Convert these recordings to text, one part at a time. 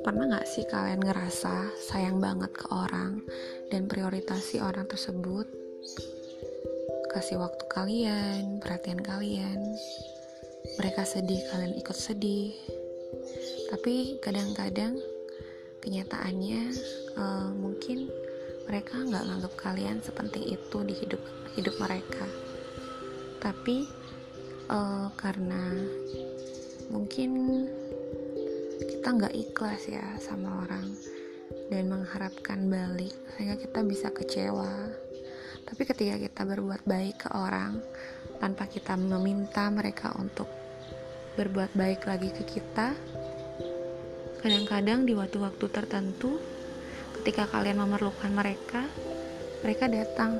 Pernah gak sih kalian ngerasa sayang banget ke orang dan prioritasi orang tersebut? Kasih waktu kalian, perhatian kalian. Mereka sedih, kalian ikut sedih. Tapi kadang-kadang kenyataannya uh, mungkin mereka nggak nganggap kalian sepenting itu di hidup hidup mereka. Tapi uh, karena mungkin kita nggak ikhlas ya sama orang dan mengharapkan balik sehingga kita bisa kecewa. Tapi ketika kita berbuat baik ke orang tanpa kita meminta mereka untuk berbuat baik lagi ke kita kadang-kadang di waktu-waktu tertentu ketika kalian memerlukan mereka mereka datang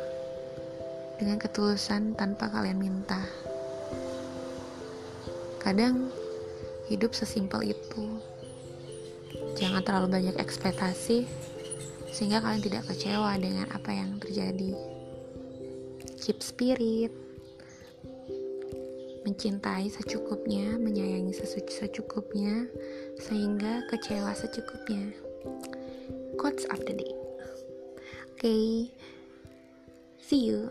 dengan ketulusan tanpa kalian minta kadang hidup sesimpel itu Jangan terlalu banyak ekspektasi sehingga kalian tidak kecewa dengan apa yang terjadi. Keep spirit. Mencintai secukupnya, menyayangi secukupnya, sehingga kecewa secukupnya. Quotes of the day. Oke. Okay. See you.